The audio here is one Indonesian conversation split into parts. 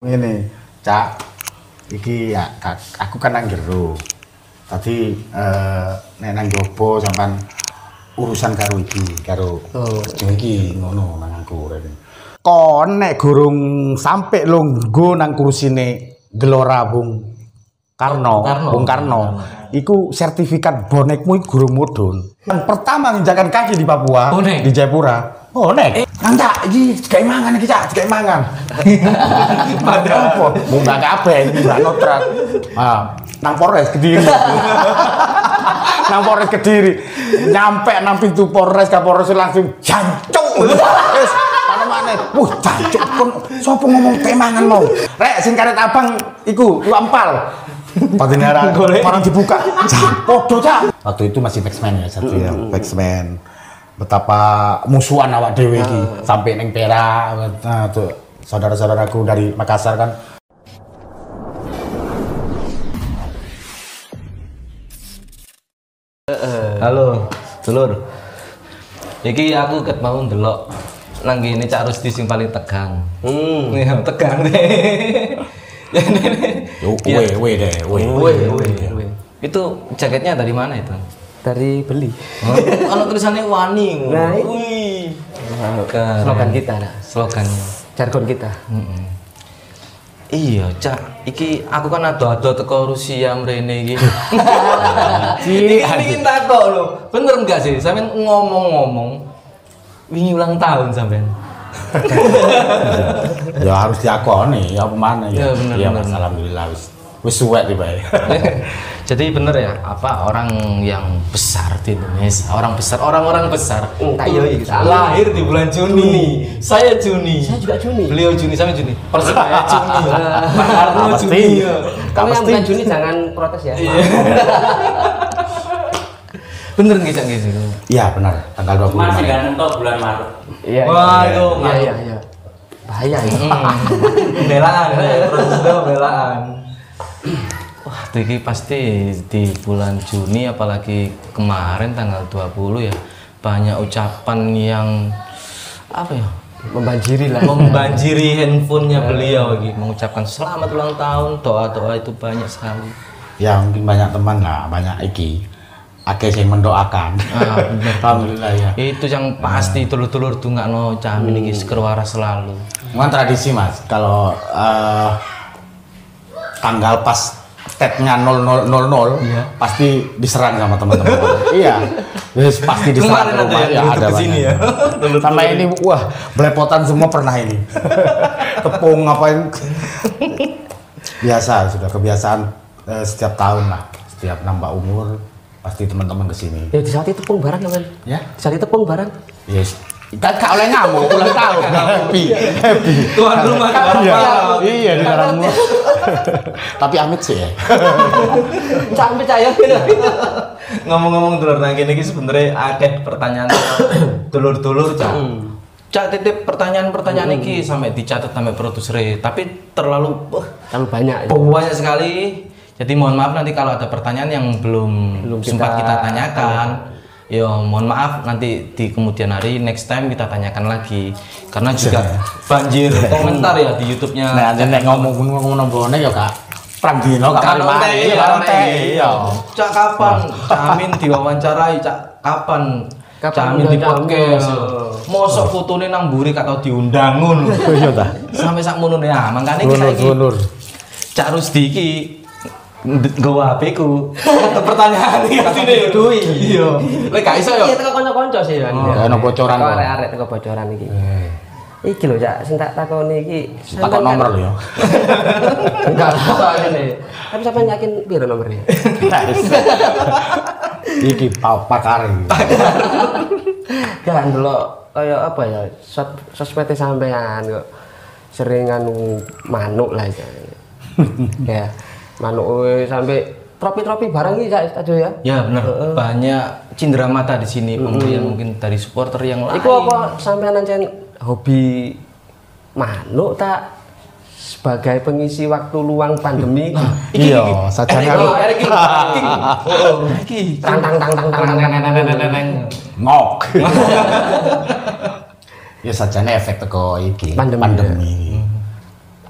Ini, Cak. Iki ya aku kan nang jero. Tadi eh nek nang jopo sampean urusan karo iki, karo Oh. Iki ngono nang aku rene. Kon nek gurung sampe lungguh nang kursine Gelora Bung Karno, Karno. Bung Karno. Iku sertifikat bonekmu iku gurung mudhun. Yang pertama nginjakan kaki di Papua, Bonek? di Jayapura. Bonek. Nang Cak, iki gawe mangan iki Cak, gawe mangan. Padahal apa? Munggah kabeh iki mbak notrat. Ah, nang Polres Kediri. nang Polres Kediri. Nyampe nang pintu Polres Kapolres langsung jancuk. Wis ana maneh. Wah, jancuk kon sapa ngomong temangan mau. Rek sing karet abang iku iku ampal. Padahal arah orang dibuka. Cak, podo cak. Waktu itu masih Baxman ya, satu ya, Baxman. Betapa musuhan awak dewe iki sampai neng Perak. Nah, tuh saudara-saudaraku dari Makassar kan Halo, dulur. Iki aku ket mau ndelok nang ngene Cak Rusdi sing paling tegang. Hmm, ya tegang deh. Ya. Yo, we, we deh, we. Woi, woi, woi. Itu jaketnya dari mana itu? Dari beli Oh, Kalau tulisannya wani. Nah, Wih. Slogan kita nah Slogannya. jargon kita. Iya, Cak. Iki aku kan ado-ado teko Rusia mrene iki. Iki iki takok lho. Bener enggak sih? Sampeyan ngomong-ngomong wingi ulang tahun sampean. ya harus diakoni, ya apa mana ya. Ya, bener, Ya, bener. Alhamdulillah wis wis suwek tiba ya. Jadi bener ya, apa orang yang besar di Indonesia, orang besar, orang-orang besar. Hmm, tak yoi, kita. lahir di bulan Juni. Saya Juni. Saya juga Juni. Beliau Juni, saya Juni. Persebaya Juni. Pak Pasti. Juni. kamu yang bukan Juni jangan protes ya Iya. Bener nggih Cak nggih. Iya benar, tanggal 20 Masih kemarin. gak nentok bulan Maret. iya Wah, iya. itu iya iya iya bahaya ya Pembelaan, ya, proses pembelaan. Wah, ini pasti di bulan Juni apalagi kemarin tanggal 20 ya banyak ucapan yang apa ya? membanjiri lah membanjiri handphonenya beliau gitu mengucapkan selamat ulang tahun doa-doa itu banyak sekali Ya mungkin banyak teman lah, banyak iki. Akeh yang mendoakan. Ah. Alhamdulillah ya. itu yang pasti tulur-tulur tuh nggak no camin ini sekerwara selalu Memang tradisi mas, kalau eh, tanggal pas tetnya 0000 Iya. pasti diserang sama teman-teman. iya, Yes, pasti diserang Kemarin ke ada rumah. Ya, ada ke sini banyak. ya. Sama ini, wah belepotan semua pernah ini. Tepung ngapain? Biasa sudah kebiasaan eh, setiap tahun lah, setiap nambah umur pasti teman-teman ke sini. ya di saat itu tepung barang kan Ya, di saat itu tepung barang yes. Kan gak oleh ngamuk ulang tahun, happy, happy. Tuan rumah di Iya, iya di dalam rumah. Tapi Amit sih ya. percaya ngomong-ngomong dulur nang kene iki sebenarnya akeh pertanyaan dulur-dulur cak. Cak titip pertanyaan-pertanyaan iki sampai dicatat sampai produser tapi terlalu wah, terlalu banyak ya. banyak sekali. Jadi mohon maaf nanti kalau ada pertanyaan yang belum, Belum sempat kita kita tanyakan ya mohon maaf nanti di kemudian hari next time kita tanyakan lagi karena juga banjir komentar ya di YouTube-nya Nah, nek ngomong ngomong bonek ya kak. Perang dino kak Kan mari mari. ontek, Iya. Iya. Cak kapan? Camin diwawancarai, cak kapan? Kapan Camin di podcast. Mosok fotone nang mburi atau diundang ngono. Iya ta. Sampai sak ngono ya, makane kita iki. Cak Rusdi iki nggawa HP ku. Pertanyaan iki artine duwi. Iya. Lek gak iso iya yo. teko kanca-kanca sih kan Gak ono bocoran kok. arek-arek teko bocoran iki iki lho cak sing tak takoni iki Takut sampean nomor kan- lho ya. enggak soalnya nih tapi sampean yakin piro nomornya Iki pa- pakar iki. kan dulu kayak apa ya sos sosmednya sampean kok sering anu manuk lah ya ya manuk sampai tropi-tropi barang iki Cak, aduh ya Ya bener, banyak cindera mata di sini pemberian mungkin dari supporter yang lain. Iku apa sampean ancen hobi manuk tak sebagai pengisi waktu luang pandemi Iya, sajane aku Oh, iki. Iki. tang tang tang tang tang tang tang tang tang tang ngok. Ya sajane efek teko iki Pandemi, pandemi.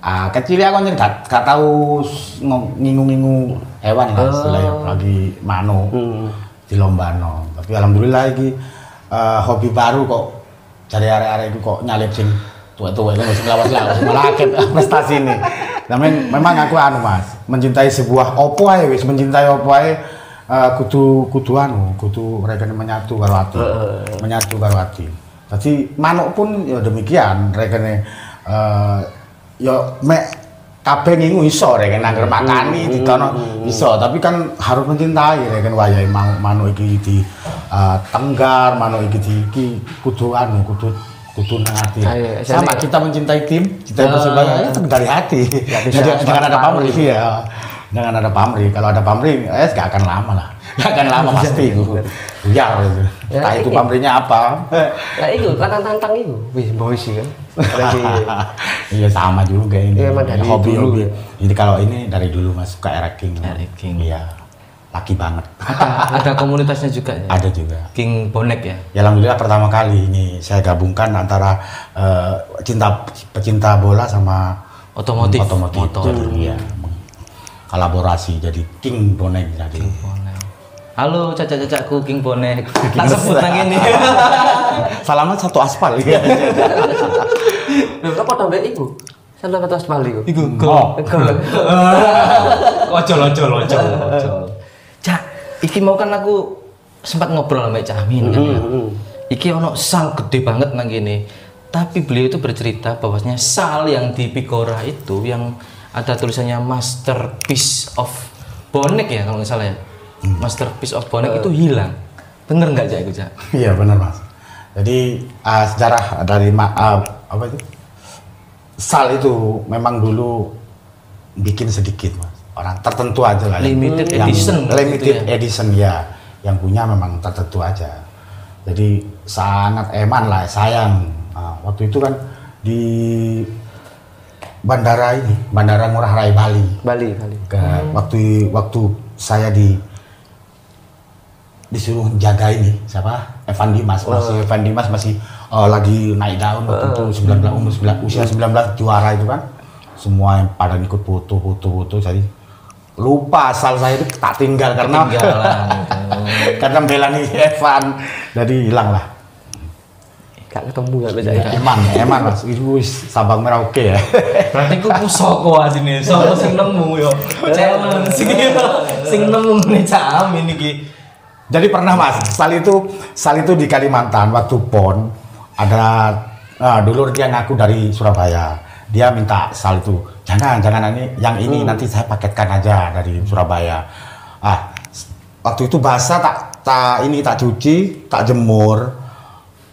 Ah kecil aku kan gak, gak tahu ngingu-ngingu hewan lah istilahnya lagi mano di lombano tapi alhamdulillah iki eh, hobi baru kok cari area-area itu kok nyalip sing tua-tua itu sing lawas-lawas malah prestasi ini. Tapi memang aku anu mas mencintai sebuah opo ae wis mencintai opo ae eh, kudu kudu anu kudu mereka menyatu karo ati. Menyatu karo ati. Jadi manuk pun ya demikian rekene eh ya mek kabeh ngingu iso rekene nangger makani ditono iso. tapi kan harus mencintai rekene wayahe manuk iki di eh, tenggar manuk iki di iki kudu anu kudu kudu nang hati Ayo, sama jadi- kita mencintai tim cintai persebaya itu dari hati. Bisa Jadi, jangan ada pamrih ya jangan ada pamrih kalau ada pamrih eh gak akan lama lah gak akan lama pasti buyar itu Ya, entah itu ini. pamrihnya apa Lah itu tantang-tantang itu. Wih, boy sih kan. Lagi iya sama juga ini Iya, emang dari hobi dulu hobi ya. jadi kalau ini dari dulu mas suka era king Era King. iya laki banget Ada, ada komunitasnya juga ya. ada juga King Bonek ya. Ya alhamdulillah pertama kali ini saya gabungkan antara eh, cinta pecinta bola sama Otomotif. otomotif. Motor. Ya, kolaborasi jadi King Bonek jadi. Bonek. Halo caca-cacaku King Bonek. Tak sebut nang ini. Salamnya satu aspal ya. Lho, apa tambah iku? Sampai atas pali iku. Iku Oh. Ojol ojol ojol ojol. Cak, iki mau kan aku sempat ngobrol sama Cak Amin kan ya. Iki ono sal gede banget nang gini. Tapi beliau itu bercerita bahwasanya sal yang di Pigora itu yang ada tulisannya Masterpiece of Bonek ya kalau nggak salah ya. Masterpiece of Bonek itu hilang. Bener nggak Cak itu Cak? Iya benar mas. Jadi ah, sejarah dari ma- ah, apa itu sal itu memang dulu bikin sedikit mas. Orang tertentu aja lah. yang- Limited yang edition Limited ya. edition ya. Yang punya memang tertentu aja. Jadi sangat eman lah sayang. Ah, waktu itu kan di bandara ini, Bandara Ngurah Rai Bali. Bali, Bali. Ke, waktu waktu saya di disuruh jaga ini siapa? Evan Dimas masih Evan Dimas masih eh, lagi naik daun waktu itu 19 umur 19 usia 19 juara itu kan. Semua yang pada ikut foto foto foto jadi lupa asal saya itu tak tinggal karena Ketinggalan itu. karena belani Evan. Jadi hilang lah Gak ketemu gak bisa ya. eman eman mas itu Sabang Merauke ya Berarti ku pusoko asine, sapa sing nemu yo. Challenge sing sing nemu nih Cak Amin iki. Jadi pernah mas, sal itu sal itu di Kalimantan waktu pon ada nah, dulu dia ngaku dari Surabaya. Dia minta sal itu jangan jangan ini yang ini nanti saya paketkan aja dari Surabaya. Ah waktu itu basah tak tak ini tak cuci tak jemur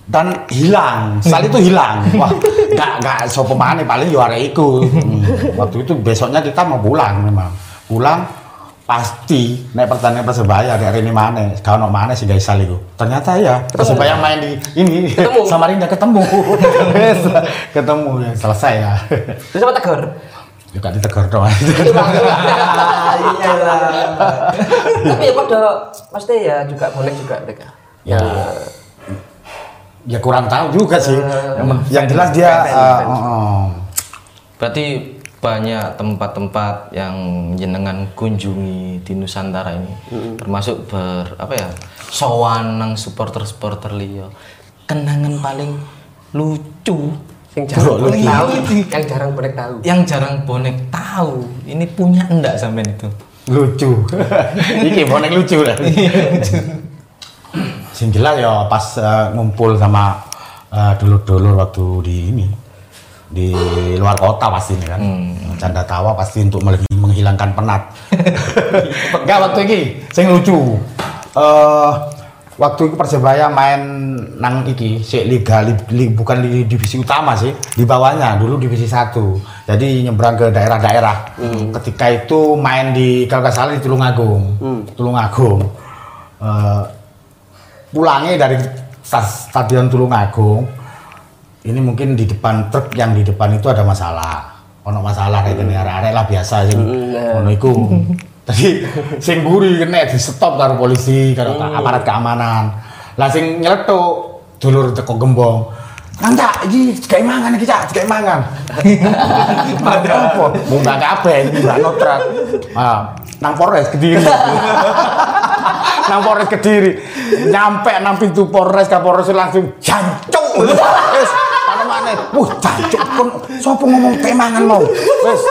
dan hilang. Sal itu hilang. Wah nggak nggak so pemane paling arek iku. Hmm, waktu itu besoknya kita mau pulang memang. Pulang pasti naik pertandingan persebaya dari ini mana kalau mana sih guys sal itu ternyata ya persebaya main di ini Ketemu. Samarinda ketemu. Ketemu ya selesai ya. Terus apa tegur? juga ditegur doang Iya lah. Tapi ya pada pasti ya juga bonek juga mereka. ya ya kurang tahu juga sih yang, yang jelas dia oh, oh. Berarti banyak tempat-tempat yang jenengan kunjungi di Nusantara ini. Termasuk ber apa ya? Sowan nang supporter-supporter liya. Kenangan paling lucu Yang jarang bonek tahu. Yang jarang bonek tahu. yang jarang bonek tahu. Ini punya enggak sampean itu? lucu iki bonek lucu lah sing jelas ya pas eh, ngumpul sama eh, dulur-dulur waktu di ini di luar kota pasti ini kan. Canda tawa pasti untuk menghilangkan penat. Enggak waktu ini sing lucu. Eh waktu itu persebaya main nang iki si liga li- li- bukan di divisi utama sih di bawahnya dulu divisi satu. Jadi nyebrang ke daerah-daerah. Ketika itu main di kalau nggak salah di Tulungagung. Tulungagung. Eh, pulangnya dari stadion Tulungagung. Ini mungkin di depan truk yang di depan itu ada masalah. Ono masalah kayak gini arek lah biasa sing ono iku. Tadi sing buri kena di stop karo polisi karo aparat keamanan. Lah sing nyeletuk dulur teko gembong. Kang Cak, iki digawe mangan iki Cak, digawe mangan. Padahal. Apa? Munggah kabeh iki mbak notrat. Ah, nang Polres Kediri. nang Polres Kediri. Nyampe nang pintu Polres Kapolres langsung jancuk. Wis, mana-mana. Wah, jancuk pun sapa ngomong teh mangan mau. Wis.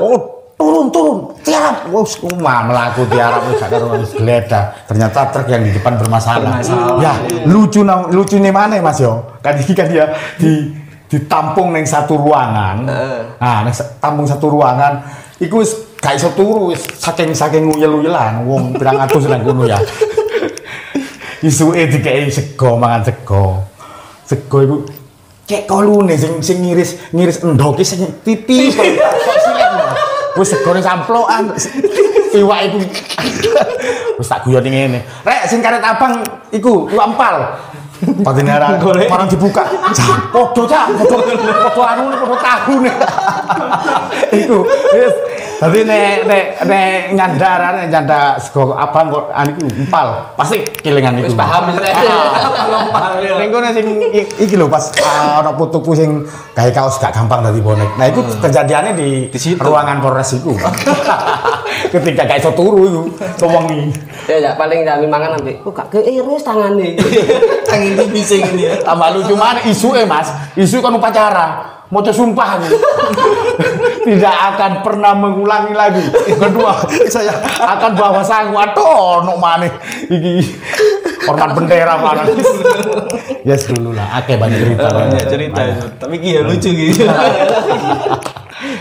Oh, turun turun. Tiarap. Wes kumah melaku tiarap. Wes karo wis geledah ternyata truk yang di depan bermasalah, Bermasalah, ya lucu nang lucu nih mana mas yo. Kan ini kan dia di ditampung neng satu ruangan. Nah neng tampung satu ruangan. Iku wis gak iso turu wis saking saking nguyel-uyelan wong pirang atus nang kono ya. Isuke dikei sego mangan sego. Sego iku cek kolune sing sing ngiris ngiris endoke sing lho. wis segone samplokan. Iwak iku. Wis tak guyoni ngene. Rek sing karet abang iku iwak empal Padahal arah orang dibuka, cak, podo cak, podo, podo anu podo tahu nih. Iku, wis. Tapi nek nek nek nyandar nek nyanda sego abang kok anu empal, pasti kelingan iku. Wis paham wis. Ning kono sing iki lho pas ah, ana putuku sing gawe kaos gak gampang dadi bonek. Nah iku kejadiannya di, Di situ. ruangan Polres iku. Ketika gak iso turu iku, kewengi. Ya ya paling kami mangan ambek, kok gak keiris tangane. Tangan ini bisa gini ya. Tambah lucu mana isu eh mas, isu kan upacara. Mau sumpah nih. Tidak akan pernah mengulangi lagi. Kedua, saya akan bawa sang waduh, no mana iki hormat bendera mana. yes dulu lah, akeh banyak cerita. Banyak cerita itu. Tapi ki ya lucu gitu.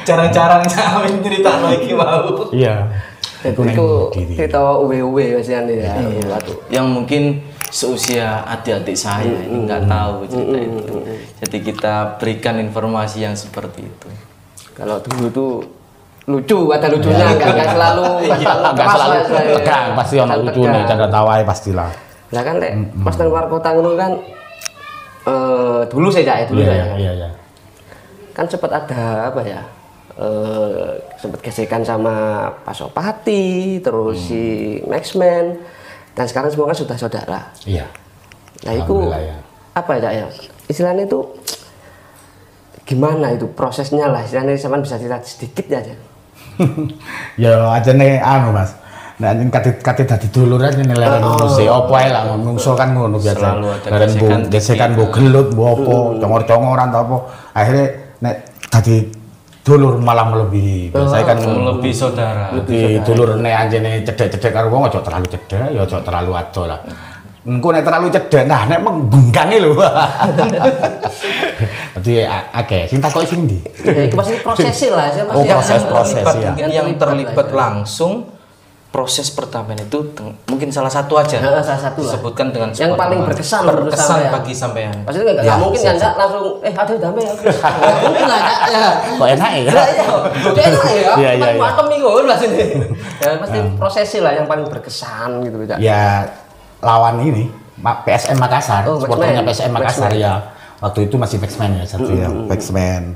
Cara-cara ngamen cerita lagi mau. Iya. Itu kita uwe-uwe biasanya ya. Yang mungkin seusia adik-adik saya ini nggak tahu cerita itu. Jadi kita berikan informasi yang seperti itu. Kalau dulu tuh lucu, ada lucunya, nggak nggak selalu, nggak Iya, selalu, keras selalu tegang, pasti ono Selalu lucu nih, canda tawai pastilah. Lah kan lek pas nang luar kota ngono kan eh dulu saya ya, dulu Iya, saya. iya, iya, iya. Kan sempat ada apa ya? Eh sempat gesekan sama Pak Sopati, terus si Maxman dan sekarang semua kan sudah saudara. Iya. Nah itu ya. apa ya ya? Istilahnya itu gimana itu prosesnya lah istilahnya sama bisa cerita sedikit aja. ya aja nih anu mas Nah, ini kate kate dadi dulur aja nih leren ngono sih. Opo ae lah ngungsul kan ngono biasa. Leren bu gesekan bu gelut bu opo, congor-congoran ta apa. Akhirnya nek dadi dulur malah melebihi. Biasanya kan Lebih saudara. di dulur nek anjene cedek-cedek karo wong aja terlalu cedek, ya aja terlalu ado lah. Engko nek terlalu cedek, nah nek menggunggangi lho. Jadi a- akeh sing takoki sing ndi? Ya, itu pasti prosesnya lah, saya Oh, pasti proses, proses, ya. yang terlibat langsung proses pertamanya itu mungkin salah satu aja Nah, salah satu lah. disebutkan dengan Yang paling berkesan menurut berkesan sampean. bagi sampean Pasti nggak Ya, nggak mungkin kan Cak, langsung eh ada damai ya. Nggak mungkin lah ya. Kok enak ya? Lah, iya, enak ya. Iya, iya, Kan iya. Matem nih gue lah sini. Ya pasti prosesnya lah yang paling berkesan gitu Cak. ya lawan ini PSM Makassar, Oh, supporternya. PSM Makassar ya. Waktu itu masih Maxman ya, satu ya, Maxman.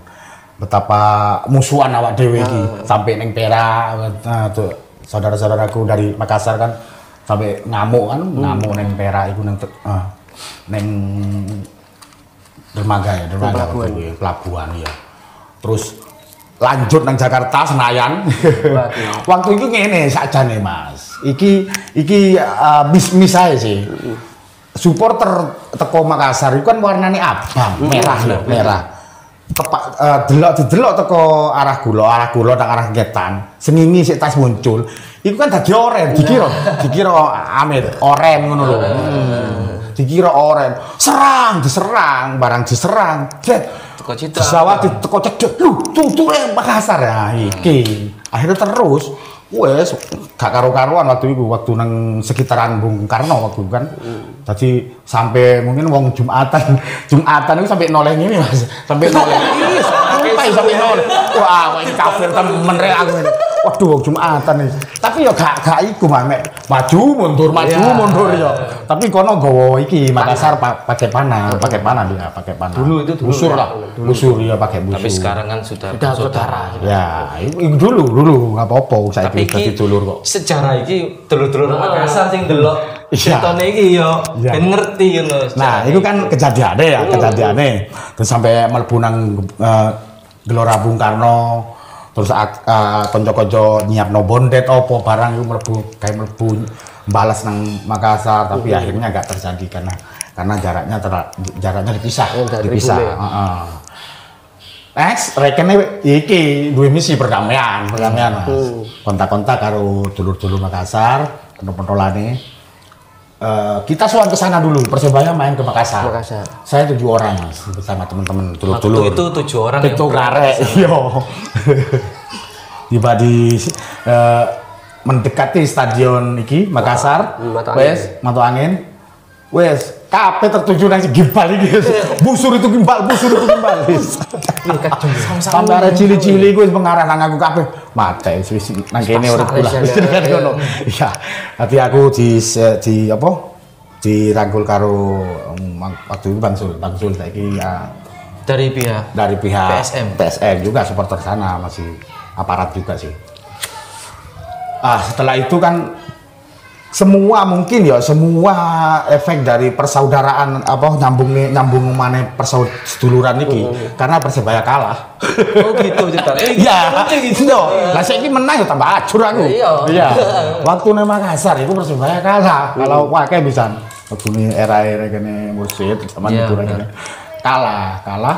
Betapa musuhan awak dewe iki sampai neng Perak nah, tuh saudara-saudaraku dari Makassar kan sampai ngamuk kan, ngamuk neng Perak itu neng ah, neng dermaga ya, dermaga pelabuhan. ya, pelabuhan ya. Terus lanjut nang Jakarta Senayan. Waktu itu ngene sakjane Mas. Iki iki uh, bis-bis ae sih. Supporter teko Makassar itu kan warnane abang, merah lho, merah. Tepak uh, delok didelok teko arah kula, arah kula nang arah Ngetan. Sengingi sik tas muncul. Iku kan dadi oren, dikira dikira Amit oren ngono lho. Hmm. Dikira oren. Serang, diserang, barang diserang. Jet. Teko Citra. Pesawat di teko cedek. Lu, tutur Makassar ya iki. Akhirnya terus wes gak karu-karuan waktu itu waktu nang sekitaran Bung Karno waktu itu kan. Jadi sampai mungkin wong Jumatan, Jumatan itu sampai noleh ini Mas. Sampai noleh. Ih, sampai sampai noleh. Wah, ini kafir temen rek aku ini. Waduh, wong Jumatan nih. Tapi ya gak gak iku mek maju mundur maju Iya. mundur ya. Tapi kono gowo iki Makassar pa- pakai panah, pakai panah dia, pakai panah. Dulu itu dulu busur ya. lah, busur ya pakai busur. tapi sekarang kan sudah Sudah saudara Ya, itu, dulu, dulu nggak apa-apa saya tapi iki dulur kok. sejarah iki dulur-dulur Makassar sing delok Iya. Setone iki yo Iya. ben ngerti ngono. Nah, itu kan kejadiannya ya, kejadiannya. Terus sampai mlebu nang eh, Gelora Bung Karno, terus eh, konco-konco nyiapno bondet opo barang itu mlebu kayak mlebu balas nang Makassar, tapi akhirnya nggak terjadi karena karena jaraknya ter- jaraknya dipisah, Oh, dipisah. Heeh. Next, rekene iki duwe misi perdamaian, perdamaian Mas. Kontak-kontak karo dulur-dulur Makassar, pentol-pentolane. Eh, kita soal ke sana dulu, Persebaya main ke Makassar. Makassar. Saya tujuh orang mas, bersama teman-teman Waktu dulur-dulur. itu tujuh orang Itu karek, iya. Tiba di eh, mendekati stadion iki Makassar, Mata wes, Mata Angin, wes, kape tertuju nang si gimbal iki. Busur itu gimbal, busur itu gimbal. Sampai ada cili-cili gue mengarah nang aku kape. Mate wis nang kene urip kula. Ya, Kan ngono. Iya. Tapi aku di di apa? dirangkul karo um, waktu itu Bang Sul, Bang Sul saiki ya dari pihak dari pihak PSM. PSM juga supporter sana masih aparat juga sih. Ah setelah itu kan semua mungkin ya semua efek dari persaudaraan apa nyambung nyambung mana persaud seduluran ini karena persebaya kalah. Oh gitu cerita. Eh, Iya, lucu gitu. Lah saiki menang ya tambah acur aku. Iya. Iya. Waktu nang Makassar itu persebaya kalah. Kalau wae bisa waktu ini era-era kene Mursid zaman Iya, itu kene kalah, kalah.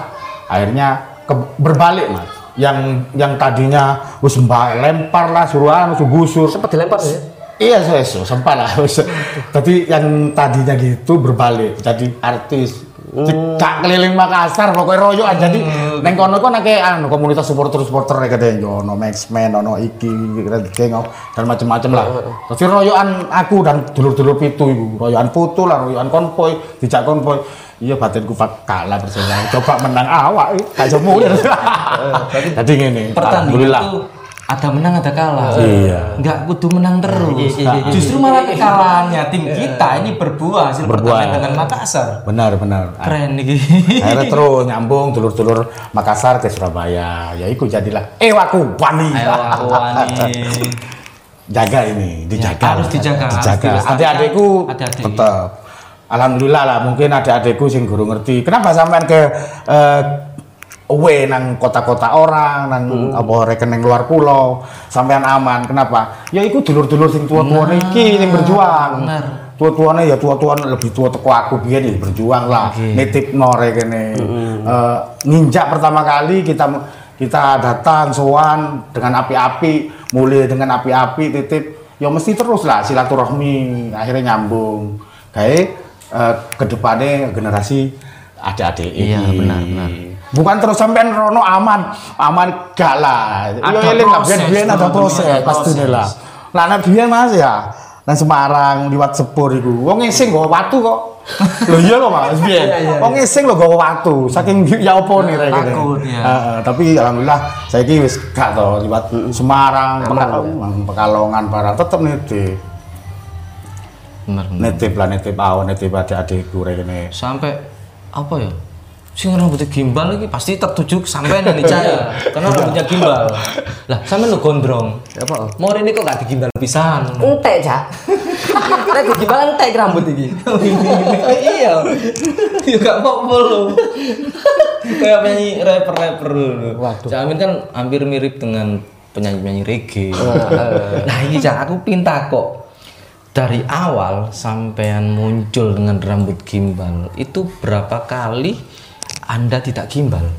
Akhirnya ke- berbalik, Mas. Yang yang tadinya wis mbak lempar lah suruhan wis busur. Sempat dilempar ya? Iya, so, so, sempat lah. Tapi yang tadinya gitu berbalik jadi artis. Cak keliling Makassar pokoknya royoan jadi neng kono kok nake anu komunitas supporter-supporter ya katanya yo ono Maxman ono iki geng dan macam-macam lah. Tapi royoan aku dan dulur-dulur pitu iku, royoan putu lah, royoan konvoy, dijak konvoy. Iya batinku pak kalah persebaya. Coba menang awak, mulir. Jadi ngene, Pertandingan alhamdulillah. itu ada menang ada kalah. Iya. Enggak kudu menang terus. iya, iya, Justru malah kekalahannya tim kita ini berbuah hasil Berbuah. pertandingan dengan Makassar. Benar, benar. Keren nih. akhirnya terus nyambung dulur-dulur Makassar ke Surabaya ya ikut jadilah eh waku wani Ayo aku wani. jaga ini dijaga Ya, harus dijaga, harus dijaga adik-adikku Adik-adik. tetap alhamdulillah lah mungkin adik-adikku sing guru ngerti kenapa sampean ke eh, away nang kota-kota orang nang apa rekening luar pulau sampean aman. Kenapa? Ya iku dulur-dulur sing tua-tua niki sing berjuang. Bener. tua-tuanya ya tua-tua lebih tua teko aku biyen ya berjuang lah. Oke. nitip nore kene. Eh, nginjak pertama kali kita kita datang sowan dengan api-api mulai dengan api-api titip. Ya mesti terus lah silaturahmi akhirnya nyambung. Kayak eh, ke depannya generasi adik-adik Iya, ini. benar, benar. Bukan terus sampean rono aman aman gak lah Ada Yo, eling lah, proses, ada proses ada pasti proses. lah lah nek biyen mas ya nang Semarang liwat sepur iku wong ngising nggawa watu kok lho iya kok mas biyen wong ngising lho nggawa watu saking ya opo nih rek. Takut, ya. Heeh, tapi alhamdulillah saiki wis gak to liwat Semarang Peka- Pekalongan barang tetep nitip Bener, bener. nitip lah nitip awon nitip adik-adikku rek Sampai apa ya? Sing rambutnya gimbal lagi pasti tertuju sampai nih cahaya karena rambutnya gimbal. Lah, sampai lu gondrong. Apa? Mau ini kok gak digimbal pisan. Entek, Cak. Nek gimana entek rambut iki? iya. Ya gak apa-apa lu. Kayak penyanyi rapper-rapper dulu. Waduh. Cak Amin kan hampir mirip dengan penyanyi-penyanyi reggae. nah ini Cak, aku pinta kok. Dari awal sampean muncul dengan rambut gimbal, itu berapa kali Anda tidak gimbal?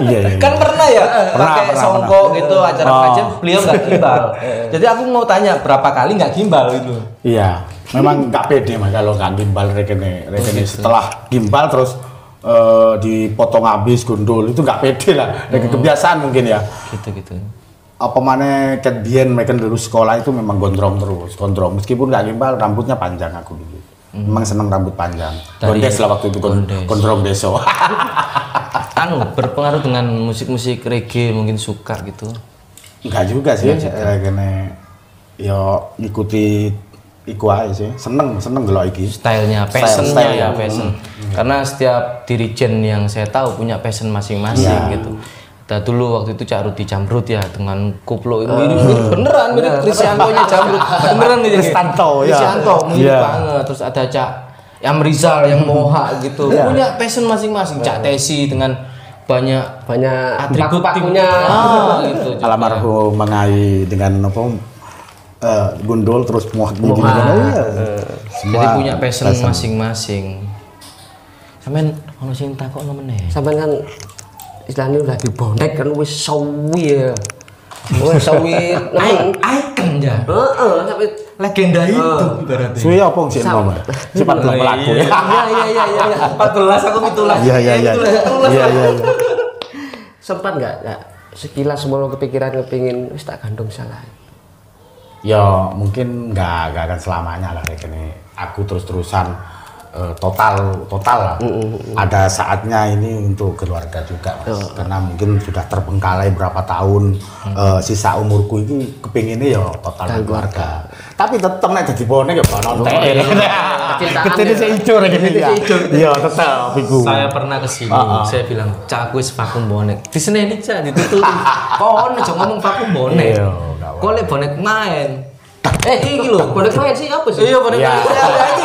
iya iya kan pernah ya Pernah, pakai pernah, songko gitu acara Oh. pengajian beliau nggak gimbal jadi aku mau tanya berapa kali nggak gimbal gitu Iya, memang nggak pede mas kalau nggak gimbal rekene, rekene gitu. setelah gimbal terus eh, dipotong habis gundul itu nggak pede lah, Rek- Hmm. kebiasaan mungkin ya. gitu gitu Apa mana biyen mereka dulu sekolah itu memang gondrong terus, gondrong meskipun nggak gimbal rambutnya panjang aku dulu. Memang seneng rambut panjang. Hmm. Dari- Gondes lah waktu itu Gondes. gondrong deso. anu berpengaruh dengan musik-musik reggae mungkin suka gitu Enggak juga sih, rekene yo ikuti iku aja sih. Seneng, seneng delok iki. stylenya Style- passionnya style, ya hmm. passion karena setiap dirijen yang saya tahu punya passion masing-masing Iya. gitu ada dulu waktu itu Cak Rudi Jamrut ya dengan kuplo itu. Mirip, mirip beneran mirip Krisyanto-nya Jamrut. Beneran nih Kristanto, ya. Kristianto mirip Iya. banget. Terus ada Cak yang Rizal yang Moha gitu. Punya passion masing-masing. Cak Tesi dengan banyak banyak atribut pakunya ah, gitu juga. Almarhum mengai dengan apa? Eh, gundul terus muak gini gini kan iya. jadi punya passion masing-masing. Sampean ono sing takokno meneh? Sampai kan istilahnya udah dibonek kan wis sawi ya wis sawi icon ya heeh sampai legenda itu ibaratnya Suwi apa sih nom? Cepat belum pelaku ya. iya iya iya iya iya. 14 aku pitulah Iya iya iya. Iya iya. iya. sempat nggak nggak sekilas semua kepikiran kepingin wis tak gandung salah Ya mungkin nggak nggak akan selamanya lah kayak gini. Aku terus terusan total total lah. Ada saatnya ini untuk keluarga juga mas. Karena mungkin sudah terbengkalai berapa tahun eh, sisa umurku ini kepinginnya ya total Dan keluarga. Tapi tetep nek jadi bonek ya bonek. Kecintaan Kecil ya. sih hijau lagi nih ya. Iya tetap iku. saya pernah ke sini saya bilang cak wis vakum bonek di sini ini cak ditutup kau aja ngomong vakum bonek Iya, kau lek bonek main eh iki lho bonek main sih apa sih iya bonek Iya. main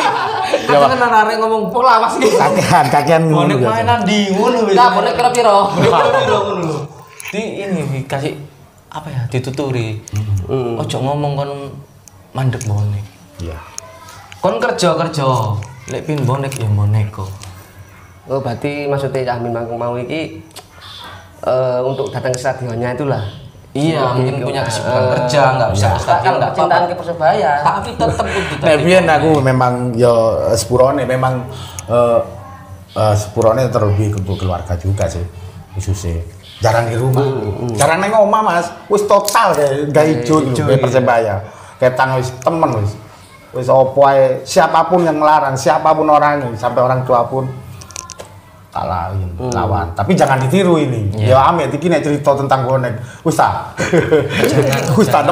ya lagi kadang kan anak ngomong pola lawas gitu Kakean kakean bonek ngono biasa. mainan di ngono wis. Enggak, bonek kira piro di ini dikasih apa ya dituturi. Ojo ngomong kon mandek bonek. Iya. kon kerja kerja lek pin bonek ya bonek kok. Oh berarti maksudnya Amin Mangkung mau iki eh, untuk datang ke stadionnya itulah iya mungkin punya kesibukan kerja nggak bisa ke Kan stadion nggak apa-apa. ke persebaya. Tapi tetep kudu Nek biyen aku memang yo sepurone memang eh eh, sepurone terlebih ke keluarga juga sih khususnya. Jarang di rumah. Jarang neng omah mas. Wis total kayak gak ijo gitu kayak persebaya. Kayak tang wis temen wis. Wis opo siapa pun yang ngelarang siapa pun orangnya sampai orang tua pun kalahin lawan. Tapi jangan ditiru ini. Ya amit iki nek cerita tentang bonek wis ta? Wis ta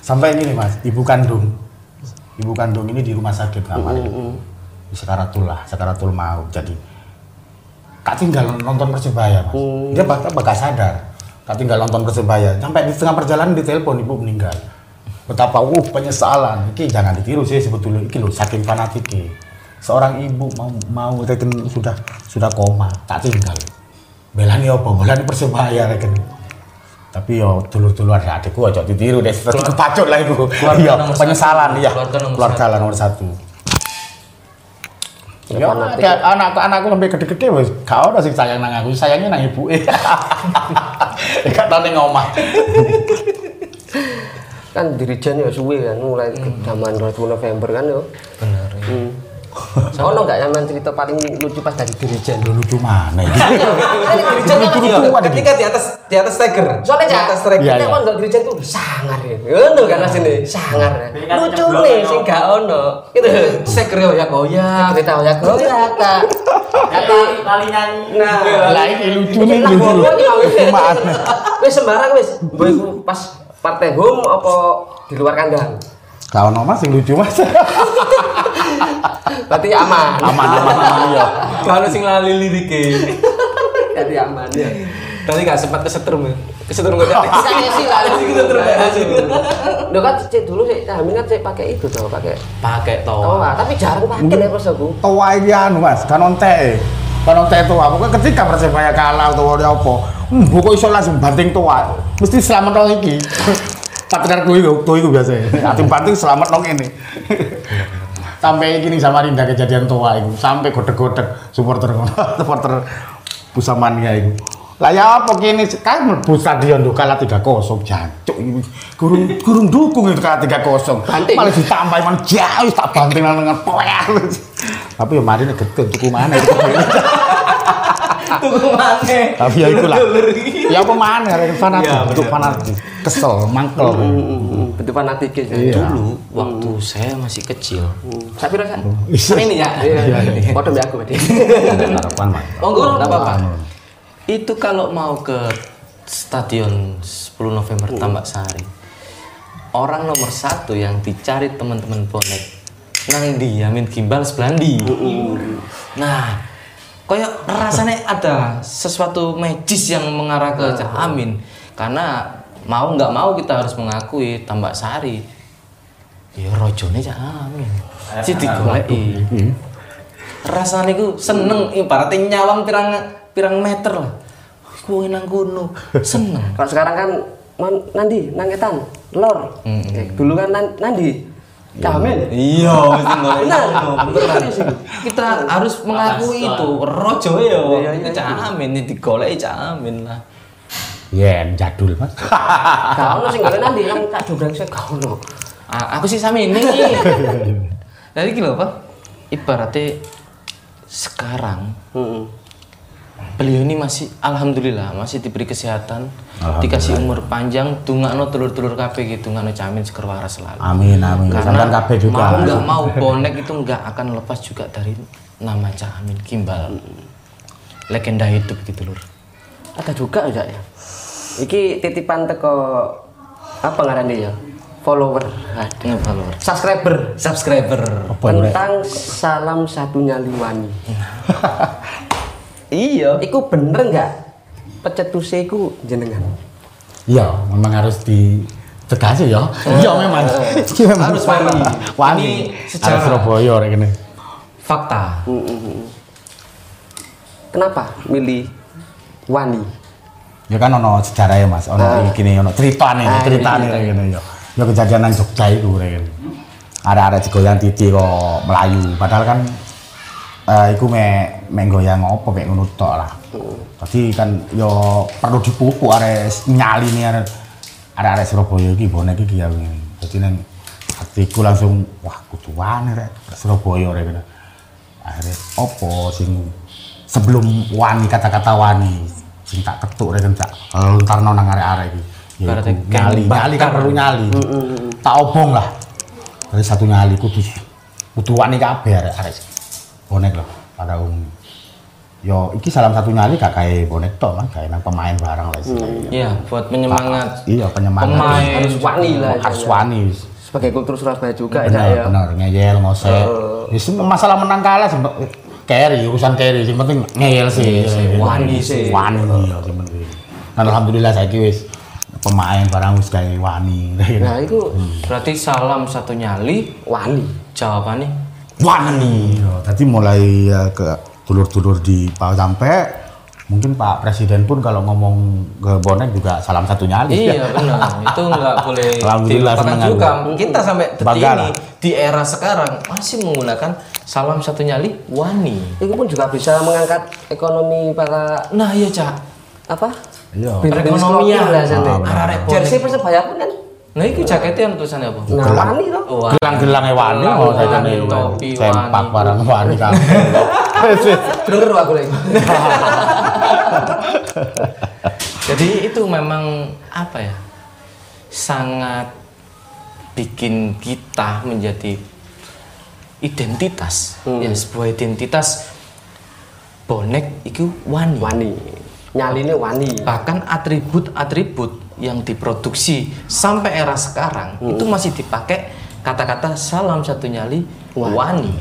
sampai ini mas ibu kandung. Ibu kandung ini di rumah sakit kemarin di sekaratul lah sekaratul mau jadi kak tinggal nonton persebaya mas. Dia bahkan gak sadar kak tinggal nonton persebaya. Sampai di tengah perjalanan di telepon ibu meninggal. Betapa uh penyesalan. Ini jangan ditiru sih sebetulnya. Ini loh saking fanatiknya seorang ibu mau mau reken sudah sudah koma tak tinggal. Belani apa? Belani persebaya reken. Tapi yo dulur-dulur ada adikku aja ditiru deh. Seperti kepacut lah Keluarga iya nomor penyesalan iya. Keluarga nomor satu. Ya, Fanatik. kayak anakku anakku sampai gede-gede wis gak ono sing sayang nang aku, sayangnya nang ibuke. Gak tau ning omah. kan dirijen ya suwe kan mulai ke zaman 2000 November kan yo. Bener ya. hmm. Ono nggak nyaman cerita paling lucu pas dari dirijen Lu lucu mana iki? dirijen kan Lucu-lucuan iki. ketika di atas di atas striker soalnya di atas striker Iya, iya. kan nggak dirijen tuh sangar ya. Ngono kan asine sangar. Ya. lucu nih sing gak ono. Gitu. Striker yo ya goyang cerita ya goyak tak tapi kali nyanyi nah. Lah iki lucu nih lucu. wis. Lucu sembarang wis. Mbok iku pas partai home apa di luar kandang Ono mas sing lucu mas. berarti aman Aman aman aman iya. kalau sing lali lirike berarti aman ya tapi gak sempat kesetrum ya kesetrum gak jadi Saya sih lah Sih, kita terus aja. Lo kan cek dulu sih, Amin kan cek pakai itu tuh, pakai pakai toa, toa tapi jarang pakai nih pas aku. Tua iki anu mas, kan ontek. Kan ontek tua. Pokoknya ketika persebaya kalah atau apa, hmm, pokoknya iso langsung banting tua. Mesti selamat iki. Patriarku itu, tuh itu biasanya. Atim banting selamat nong ini. sampai gini sama Rinda kejadian tua itu, sampai godek-godek supporter supporter Pusamania itu. Lah ya apa gini kan mlebu stadion tuh kalah 3-0 jancuk ini. Gurung gurung dukung itu kalah 3-0. Banting. Malah ditambahin man jauh tak banting dengan poek. Tapi ya mari nek gedhe tuku mana itu. Tuku Tapi ya itulah. Ya apa mana rek fanatik, Iya, untuk bener. fanatik. Kesel, mangkel. Betul fanatik ya. Iya. dulu waktu saya masih kecil Tapi rasa. ini ya Iya, foto mbak aku berarti. Harapan Mas. oh enggak apa-apa itu kalau mau ke stadion 10 November Tambak Sari orang nomor satu yang dicari teman-teman bonek nang di Yamin Gimbal Sebelandi nah Kayak rasanya ada sesuatu magis yang mengarah ke Cak Amin. Karena mau nggak mau kita harus mengakui Tambak Sari. Ya rojone Cak Amin. Si digoleki. Rasanya ku seneng ibaratnya nyawang pirang pirang meter lah. Kuwi nang kono. Seneng. Kalau sekarang kan man, nandi nangetan lor. Eh, dulu kan nan, nandi. Kamen. Iya, golek Benar. kono. Beneran. Kita harus mengakui itu. Rojo ya, Iya, iya, Cak Amin ini digoleki Cak Amin lah. Yen jadul mas. Gak ono sing golek kan tak dobrang sik gak ono. Ah, aku sih sama ini. Jadi gila apa? Ibaratnya sekarang Heeh. Beliau ini masih alhamdulillah masih diberi kesehatan, dikasih umur panjang, dungakno telur-telur kabeh gitu, dungakno camin seger waras selalu. Amin amin. Karena kabeh juga. mau nggak mau bonek itu nggak akan lepas juga dari nama Cak Amin Kimbal. Legenda hidup gitu lur. Ada juga enggak ya? Iki titipan teko apa ngarannya ya? Follower. Ada. Follower. Subscriber. Subscriber. Tentang salam satunya Liwani. Iya. Iku bener nggak? Pecetuse iku jenengan. Iya, memang harus di tegas ya. Iya memang. Iki memang Harus wani. Wani. Sejarah. Surabaya rek kene. Fakta. Kenapa milih Wani? Ya kan ono sejarah ya Mas, ono iki gini ono ceritane, Ah, ceritane iya, rek kene ya. Ya kejadian nang Jogja iku rek kene. Ada-ada digoyang titi kok melayu, padahal kan eh iku me me goyang opo mek ngono tok lah. Jadi kan yo perlu dipupuk arek nyali nih arek arek Surabaya iki bonek iki ya. Dadi nang hatiku langsung wah kudu wani rek Surabaya rek. Akhirnya opo sing sebelum wani kata-kata wani sing tak ketuk rek tak lontarno nang arek-arek iki. Ya nyali, nyali kan perlu nyali. Tak obong lah. Dari satu nyali kudu kudu wani kabeh arek-arek. Bonek loh pada umumnya. Yo, iki salah satu nyali gak kayak bonek tok kan, kayak nang pemain barang lah istilahnya. Iya, buat penyemangat. Iya, penyemangat. Pemain. Harus wani lah. Harus wani. Sebagai kultur Surabaya juga benar, ya. benar ngeyel ngosek semua masalah menang kalah sih carry urusan carry sing penting ngeyel sih wani sih. wani ya sing penting dan alhamdulillah saya wis pemain barang wis kayak wani Nah, itu Berarti salam satu nyali, Wani. jawabannya wani ya, tadi mulai ya, ke dulur-dulur di Pak sampai mungkin Pak Presiden pun kalau ngomong ke bonek juga salam satu nyali Iya benar, itu nggak boleh Alhamdulillah, dilupakan juga. Kita sampai detik ini di era sekarang masih menggunakan salam satu nyali wani. Itu pun juga bisa mengangkat ekonomi para Nah iya cak, apa? iya Perekonomian. lah santai. Ah, benar. Arek bonek. Jersey Persebaya pun kan. Nah itu jaketnya yang tulisannya apa? Nah, Gelang. Wani loh. Wah. gelang-gelangnya wani oh saya wani, kan topi sempak wani. barang wani kan Denger aku lagi. Jadi itu memang apa ya? Sangat bikin kita menjadi identitas, Hmm. ya sebuah identitas bonek itu wani. Wani. Nyaline Wani. Bahkan atribut-atribut yang diproduksi sampai era sekarang Hmm. itu masih dipakai kata-kata salam satu nyali Wani. wani.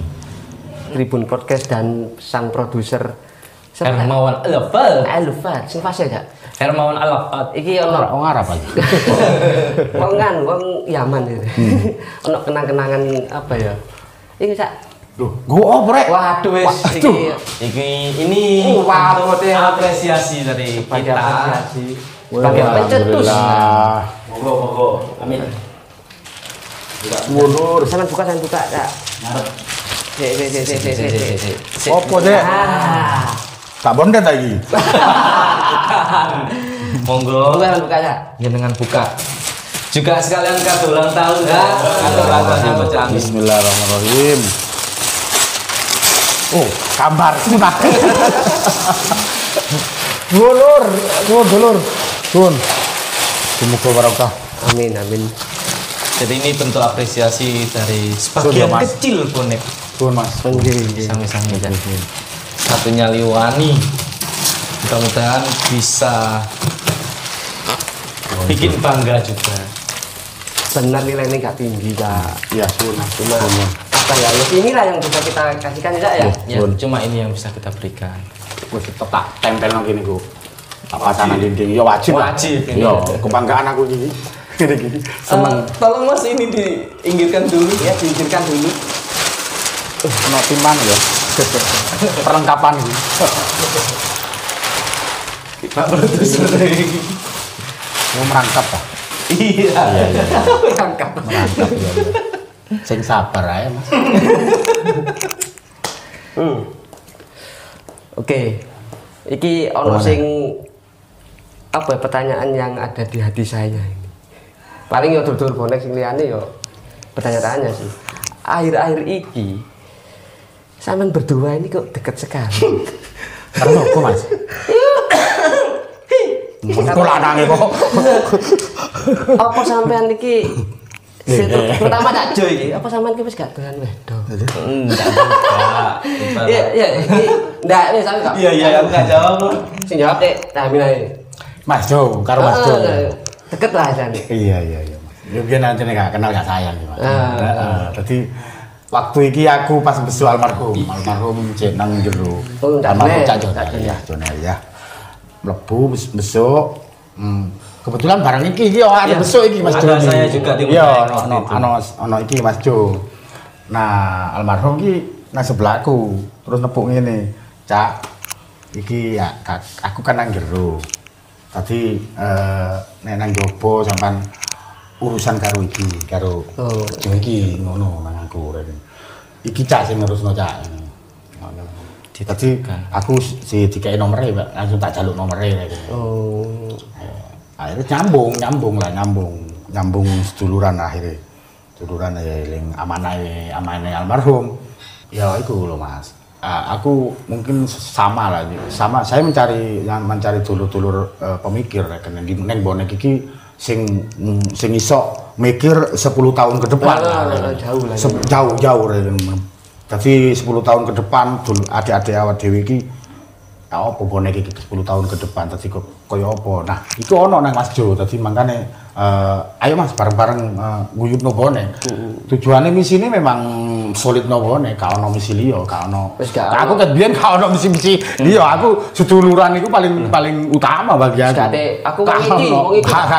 Tribun Podcast dan sang produser? Hermawan Alafat. Alfat, sing fase gak? Hermawan Alafat. Iki ono orang Arab aja wong kan wong Yaman itu. Ono kenang-kenangan apa ya? Iki sak Loh, gua oprek. Waduh wis iki Ini ini Wah, untuk bote. apresiasi dari kita. apresiasi. Bagi pencetus. Monggo monggo. Amin. Mundur. Sampeyan buka, sampeyan buka, Kak. Sik, sik, sik, sik, sik, sik, sik. Opo deh? Ah. Tak bondet lagi. Monggo. Buka, buka, Kak. Jenengan buka. Juga sekalian kado ulang tahun ya. Kado ulang tahun. Bismillahirrahmanirrahim. Oh, gambar. Dulur, dulur, Dun. Semoga barokah. Amin, amin. Jadi ini bentuk apresiasi dari sebagian Mas. kecil bonek. Dun, Mas. Sami-sami ya. Satu nyali wani. Mudah-mudahan bisa bikin bangga juga. Benar nilainya nggak tinggi, Kak. Iya, dun. Cuma apa ya? Ya inilah yang bisa kita kasihkan ya, ya. Ya, cuma ini yang bisa kita berikan. tetep tak tempel nang kene ku. Tak pasang nang dinding. Ya wajib. lah. Wajib, ini. Yo, kebanggaan aku iki. Gini gini. Seneng. Eh, tolong mas ini diinggirkan dulu Ya diinginkan dulu. Ono timbang ya. Perlengkapan iki. Pak produser Mau merangkap ta? iya Iya iya. Rangkap. Merangkap ya. ya. Sing sabar ae, Mas. Hmm. Oke. Iki ono sing apa ya, pertanyaan yang ada di hati saya ini. Paling yo dulur bonek sing liyane yo pertanyaannya sih. Akhir-akhir iki sampean berdua ini kok deket sekali. Karena apa, Mas? Mengko lanange kok. apa sampean iki pertama tak jo iki, apa sampean ki wis gak dolan wedok? enggak enggak Iya, iya, wis sampe gak. iya iya aku nggak jawab Sing jawab Dek, tak ae. Mas Jo, karo Mas Jo. Ah, Deket lah jane. Iya iya iya. Mas. Ya biyen nanti gak kenal gak sayang ya, Mas. Ah. Heeh. Jadi waktu iki aku pas besu almarhum, almarhum cek nang jero. Oh, Cak almarhum. Cak Joner. ya, ya. Mlebu bes- besok hmm. Kebetulan barang iki iki ada Iya. besok iki Mas Ada Jo. saya juga di Iya, ono waktu ono ono iki Mas Jo. Nah, almarhum iki nang sebelahku, terus nepuk ngene. Cak, iki ya aku kan nang jero. Tadi eh nek nang jopo sampean urusan karo iki, karo Oh. Jo iki ngono nang aku rene. Iki cak sing ngurusno cak. Ngono. Tadi aku si dikai nomere Pak, langsung tak jaluk nomere rene. Oh. akhirnya nyambung nyambung lah nyambung nyambung seduluran akhirnya seduluran ya yang amanah amanah almarhum ya itu loh mas Ah, aku mungkin sama lah sama. Saya mencari yang mencari dulur-dulur eh, pemikir ya kan di neng bonek iki sing sing iso mikir 10 tahun ke depan. Ah, lah, jauh lah, jauh jauh kan. jadi 10 tahun ke depan dul adik-adik awak dewi iki ya apa bonek iki 10 tahun ke depan tadi kok koyo apa? Nah itu ono nang Mas Jo tadi makanya eh, ayo Mas bareng-bareng uh, guyub no bonek tujuannya misi ini memang solid no bonek gak ono misi ono. Wis gak aku ono. kan biyen gak ono misi-misi liya. Aku seduluran itu paling paling utama bagi aku. Ada, aku gak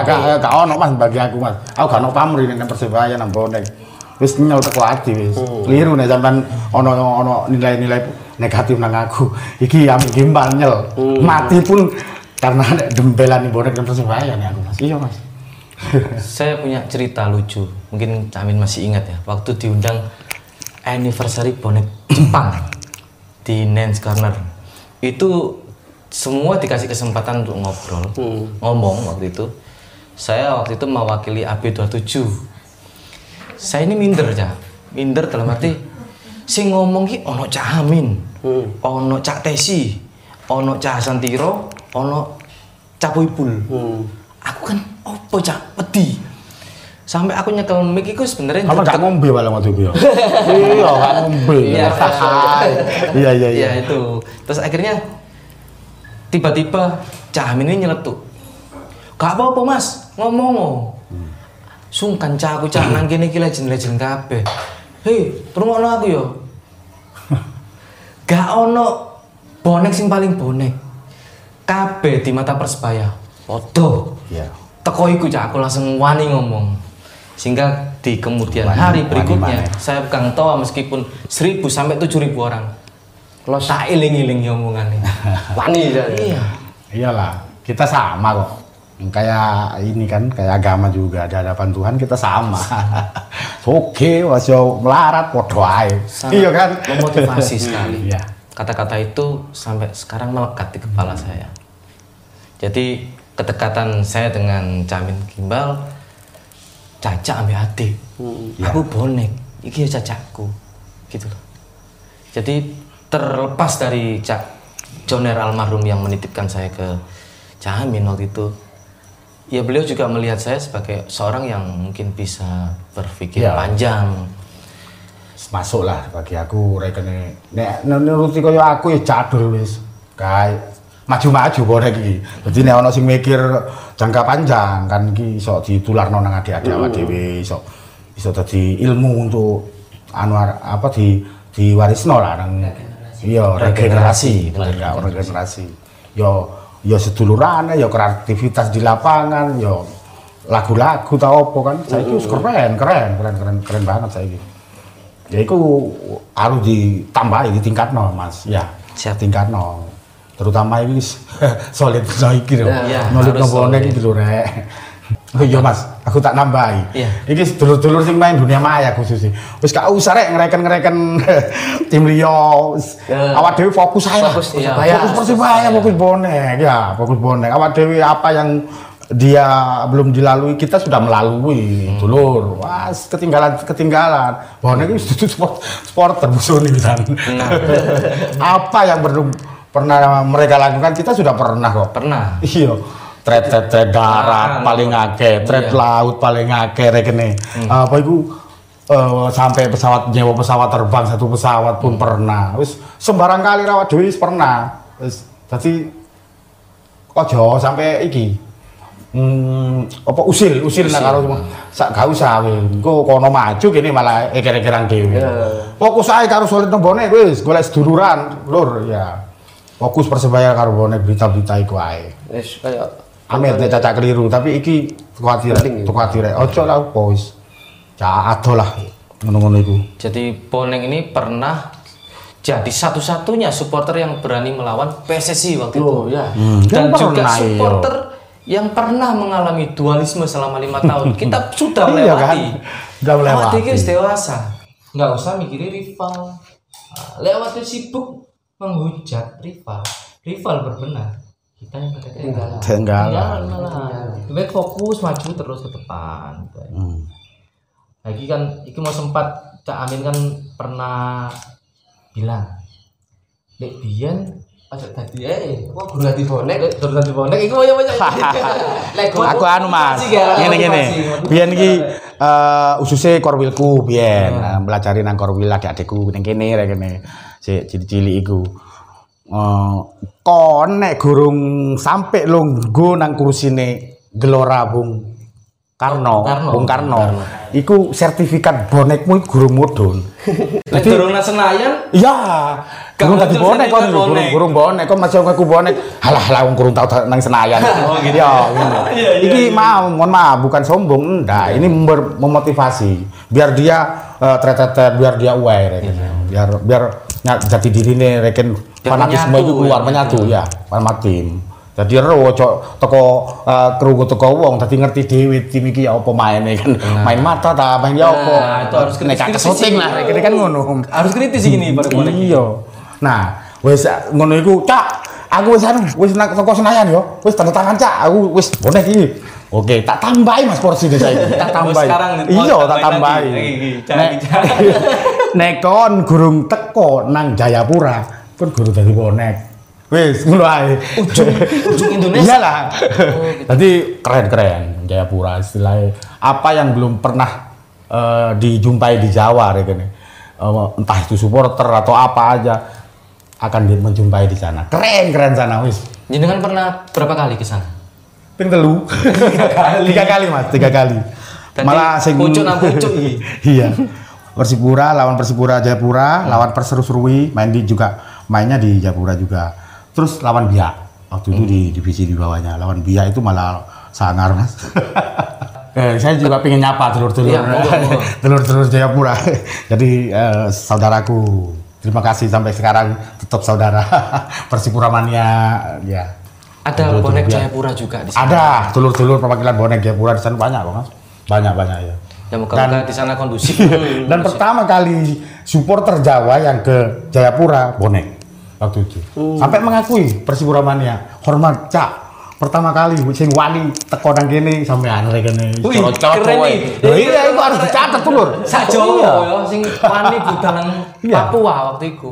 gak gak ono Mas bagi aku Mas. Aku gak ono pamrih nang persebaya nang bonek wis nyel teko ati wis. Keliru nek sampean ono ono nilai-nilai negatif nang aku. Iki yang gimbal nyel. Mati pun karena nek dembelan bonek nang persebaya nek aku Mas. Iya Mas saya punya cerita lucu. Mungkin Camin masih ingat ya. Waktu diundang anniversary bonek Jepang di Nance Corner. Itu semua dikasih kesempatan untuk ngobrol ngomong waktu itu. Saya waktu itu mewakili AB27 saya ini minder ya minder dalam arti sing ngomong ki ono Cak Amin ono Cak Tesi ono Cak Santiro ono Cak Puipul aku kan opo cak wedi sampai aku nyekel mic iku sebenarnya kamu gak ngombe malah waktu itu ya iya gak ngombe Iya, iya iya iya Iya itu. Terus akhirnya tiba-tiba Cah Amin ini nyeletuk. Gak apa-apa mas, ngomong oh. Sungkan cah aku cah nang kene iki legend-legend kabeh. Hei, rungokno aku yo. Gak ono bonek sing paling bonek. Kabeh di mata Persebaya. Foto. iya Teko iku cak aku langsung wani ngomong. Sehingga di kemudian Wani- hari wani berikutnya saya pegang toa meskipun 1000 sampai 7000 orang. Los tak iling-iling omongannya. Wani jane. iya. iyalah kita sama kok kayak ini kan kayak agama juga di hadapan Tuhan kita sama oke wasyo melarat podo ae Sangat iya kan Memotivasi sekali. iya Kata-kata itu sampai sekarang melekat di kepala saya. Jadi kedekatan saya dengan Camin Gimbal Caca ambil hati. Iya. Aku bonek, iki ya cacakku. Gitu loh. Jadi terlepas dari Cak Joner almarhum yang menitipkan saya ke Camin waktu itu, ya beliau juga melihat saya sebagai seorang yang mungkin bisa berpikir Iya. panjang, masuk lah bagi aku rekene nek nuruti kaya aku ya cadur wis kae maju-maju bonek iki. Dadi nek ana sing mikir jangka panjang kan iki iso ditularno nang adik-adik awak dhewe iso iso dadi ilmu untuk anu apa di diwarisno lah nang iya regenerasi. Regenerasi. Yo yo seduluran yo kreativitas di lapangan yo lagu-lagu tau apa kan. Saya itu keren keren keren keren keren banget saya ya itu harus ditambahi di tingkat no mas. Ya Siap. tingkat no terutama ini solid lho Ya, nulis harus no bonek solid. iki lho rek Oh iya mas, aku tak nambahi. Iya. Iki dulur-dulur sing main dunia maya khususnya. Wis gak usah rek ngereken-ngereken tim liya. Wis Ya. Awak dhewe fokus aja. Fokus Iya. Fokus Persibaya, fokus bonek. Ya, fokus bonek. Awak dhewe apa yang dia belum dilalui kita sudah melalui dulur wah ketinggalan ketinggalan bonek itu sport sport terbusun nih apa yang belum pernah mereka lakukan? Kita sudah pernah kok. Pernah. iya. Trade trade trade darat paling akeh trade iya. laut paling akeh rekene apa itu eh, sampai pesawat nyewa pesawat terbang satu pesawat pun pernah. Wis sembarang kali rawat wis pernah. Wis dadi ojo sampai iki. Hmm, apa usil usil nah karo sak gak usah engko kono maju kene malah eker-ekeran dhewe Iya. fokus ae karo solid nang bonek wis golek seduluran lur ya fokus persebaya karo berita-berita iku ae Wis kaya Amit nek cacak keliru, tapi iki kuatir, kuatir. Ojo lah opo wis. Cak ado lah ngono-ngono iku. Jadi Boneng ini pernah jadi satu-satunya supporter yang berani melawan PSSI waktu itu. Oh ya. Hmm, Dan kan juga pernah, iya. supporter yang pernah mengalami dualisme selama lima tahun. Kita sudah Iya kan? melewati. Sudah melewati. Wis dewasa. Nggak usah mikirin rival. Lewat itu sibuk menghujat rival. Rival berbenah. Kita yang ketinggalan. Ketinggalan. malah. Lebih fokus maju terus ke depan. Hmm. Lagi kan, itu mau sempat Cak Amin kan pernah bilang, Dek Bian, aja tadi eh, Kok guru bonek terus tadi bonek, itu mau banyak. Aku anu Mas, ngene ngene. Biyen iki eh ususe korwilku biyen eh, belajari nang korwil adik-adikku ning kene rek kene. Sik cilik-cilik iku. Eh kon nek gurung sampe lungguh nang kursine Gelora Bung Karno, Karno. Bung Karno. Iku sertifikat bonekmu gurung mudhun. Nek durung nang Senayan, Iya. Gurung tadi bonek kon sertifikat gurung bonek. gurung bonek kon masih aku bonek. Halah halah wong gurung tau tau nang Senayan. Oh, gitu. Ngono. Iya, iya, Iki iya. mau mohon maaf bukan sombong enggak. Ini memotivasi biar dia tretet biar dia aware ya. Biar biar ny- jati dirine reken fanatisme itu keluar ya. menyatu ya, sama tim. Jadi ero ojo teko uh, krungu teko wong dadi ngerti dhewe tim iki ya apa maine kan. Main mata ta, main ya apa. Nah, itu harus nek kritis-kritis syuting lah, kene kan ngono. harus kritis gini pada bonek. Iya. Nah, wis ngono iku, Cak. Aku wis anu, wis nang toko Senayan yo. Wis tanda tangan, Cak. Aku wis bonek iki. Oke, tak tambahi Mas porsi desa iki. Tak tambahi. sekarang nih, oh, Iya, tak tambahin tambahi. lagi. Lagi, lagi. Jangan, Nek nek kon gurung teko nang Jayapura, kon guru dadi bonek. Wis, ngono ae. Ujung- ujung Indonesia. Iyalah. Tadi keren-keren Jayapura istilahnya. Apa yang belum pernah eh, dijumpai di Jawa ya kan. Eh, entah itu supporter atau apa aja akan menjumpai di sana. Keren keren sana wis. Jenengan pernah berapa kali ke sana? Ping telu. tiga kali. tiga kali Mas, tiga kali. Berarti Malah sing pucuk nang pucuk iya. Persipura lawan Persipura Jayapura, lawan Perseru-Serui main di juga mainnya di Jayapura juga. Terus lawan Biak. Waktu itu di divisi di bawahnya. Lawan Biak itu malah sangar, Mas. eh, saya juga pengen nyapa telur-telur Iya, monggo. telur-telur Jayapura. Jadi eh, saudaraku, terima kasih sampai sekarang tetap saudara Persipura mania ya. Ada Telur-telur bonek Biak. Jayapura juga di sana. Ada telur-telur perwakilan bonek Jayapura di sana banyak kok, Mas. Banyak banyak ya. Ya moga-moga di sana kondusif. Dan pertama kali supporter Jawa yang ke Jayapura bonek waktu itu. Sampai mengakui Persipura mania, hormat Cak. Pertama kali sing wani teko nang kene sampean rek kene. Wih, keren kowe. nih. Lho iya itu harus dicatat tuh, Lur. Sak Iya. Jawa ya sing wani budal nang Iya. Papua waktu itu.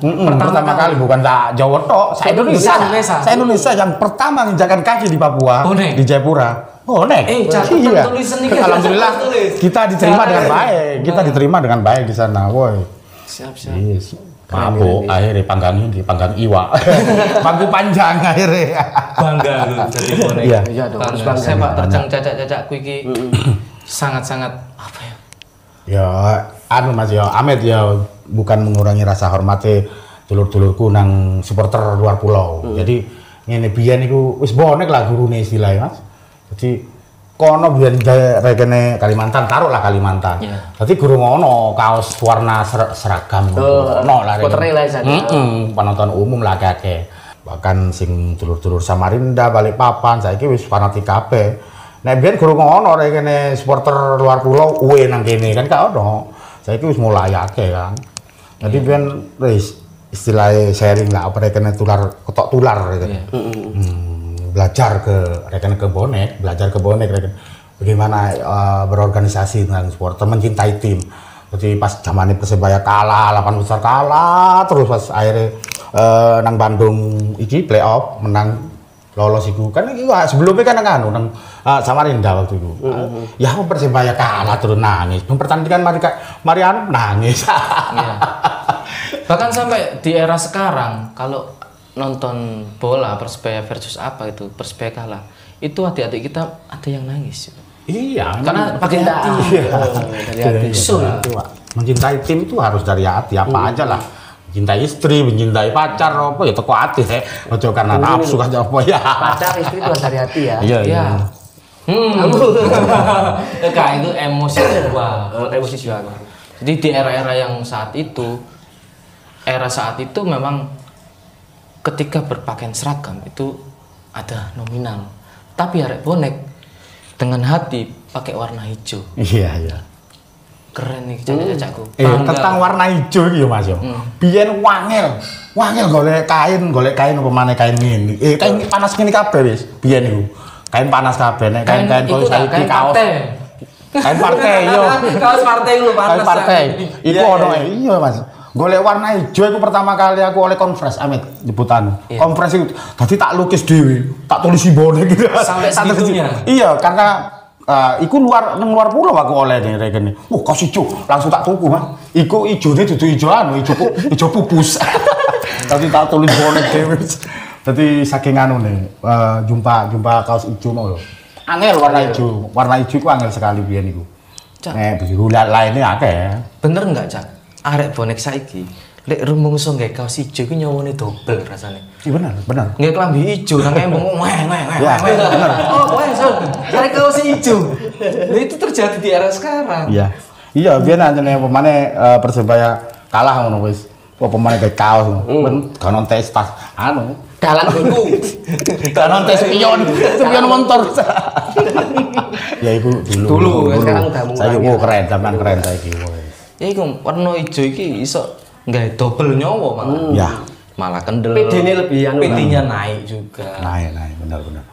Mm-mm, pertama, kali bukan tak Jawa tok, sa Indonesia. Se-Indonesia. Sa Indonesia yang pertama menginjakan kaki di Papua, Bonek. di Jayapura. Bonek. Eh, catat iya. tulisan nih, Alhamdulillah tulis. kita diterima dengan baik. Kita diterima dengan baik di sana, woi. Siap, siap. Yes. Mabuk, akhirnya panggangnya di panggang iwa. Pangku panjang akhirnya. Bangga lu jadi bonek. Iya. Iya dong, harus Bangga. Saya Pak terjang cacak-cacakku iki sangat-sangat apa ya? Ya, anu Mas ya, Ahmed ya bukan mengurangi rasa hormatnya dulur-dulurku nang supporter luar pulau. Jadi ngene biyen iku wis bonek lah gurune istilahnya Mas. Jadi kono biyen de- regene Kalimantan, taruh lah Kalimantan. Jadi guru ngono kaos warna ser- seragam Oh, ono lah. Heeh, penonton umum lah akeh. Bahkan sing dulur-dulur Samarinda, Balikpapan saiki wis fanatik kabeh. Nek biyen guru ngono regene supporter luar pulau uwe nang kene kan gak ono. Saiki wis mulai akeh kan. Jadi biyen wis istilahnya sharing lah apa regene tular ketok tular regene. Iya. Hmm, belajar ke rekan ke bonek, belajar ke bonek rekan bagaimana eh, berorganisasi tentang supporter, mencintai tim. Jadi pas zamannya Persebaya kalah, 8 besar kalah, terus pas akhirnya eh, nang Bandung iki playoff menang lolos iku kan wah, sebelumnya kan nang anu nang eh, Samarinda waktu itu. Ya Persebaya kalah terus nangis. Mempertandingan mari mari anu nangis. Iya. Bahkan sampai di era sekarang kalau nonton bola Persebaya versus apa itu Persebaya kalah itu adik-adik kita ada yang nangis iya, karena pakai hati Iya. dari hati. Itu, Pak. Mencintai tim itu harus dari hati apa aja lah. Mencintai istri, mencintai pacar, apa ya teko hati ya. Ojo karena nafsu aja apa ya. Pacar istri itu dari hati ya. Iya, iya. ya hmm Enggak, itu emosi jiwa emosi jiwa. jadi di era-era yang saat itu era saat itu memang ketika berpakaian seragam itu ada nominal tapi arek bonek dengan hati pakai warna hijau Iya, iya. keren nih cacak-cacakku Eh, Bangga. tentang warna hijau iki ya Mas yo. Biyen wangel. Wangel golek kain, golek kain apa maneh kain ngene. Eh, kain panas ngene kabeh wis. Biyen iku. Kain panas kabeh nek kain kain-kain koyo tak, saiki kain kaos. partai Kain partai yo. kaos partai lu panas Kain partai. ya. Iku Iya, ono iya. eh. Iya, Mas. Golek warna hijau iku pertama kali aku oleh konfres Amit nyebutan. Iya. Konfres itu dadi tak lukis dhewe, tak tulis simbole gitu. Sampai segitunya? Iya, karena eh, iku luar nang luar pulau aku oleh nih regene. Oh, kau hijau, langsung tak tuku, Mas. Iku ijone dudu ijo anu, ijo pu- ijo pupus. Tadi tak tulis bonek dhewe. Dadi saking anu nih, eh, jumpa jumpa kaos ijo mau. Angel warna ijo. Warna ijo ku angel sekali biyen iku. Cak. Biru lainnya akeh. bener nggak cak arek bonek saiki lek rumongso nggak kaos hijau itu nyawone double rasanya Iya benar, benar. nggak kelambi hijau nang embong weh weh weh Ya, bener. oh weh son arek kaos hijau nah, itu terjadi di era sekarang Iya. Iya, biyen anjene pemane eh, Persebaya kalah ngono wis. Kok pemane kayak kaos ngono. Ben kanon tes tas anu. Dalan dulu. Kanon tes spion, spion motor. ya iku dulu. Dulu, sekarang udah mulai Saya ya. oh, keren, zaman keren saiki. Ya iku warna hijau iki iso nggak double nyawa malah Ya. malah kendel PD-nya lebih anu, PD-nya naik juga Naik, naik, benar benar.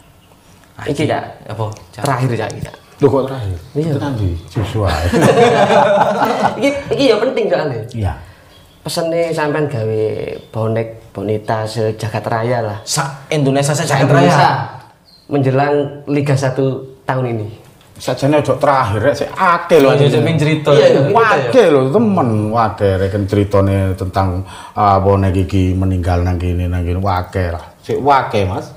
Iki Cak. apa Cak? Terakhir Cak iki. Loh kok terakhir? Iya. Itu di siswa. Iki iki ya penting soalnya. Iya. Pesennya sampean gawe bonek bonita sejagat raya lah. Sa Indonesia saja Indonesia menjelang Liga 1 tahun ini. Sajane ojo terakhir rek sik akeh lho Aja cerita Iya, ya. iya. Wake lho temen, wake reken ceritane tentang ah bonek iki meninggal nang kene nang kene wake lah. Sik wake, Mas.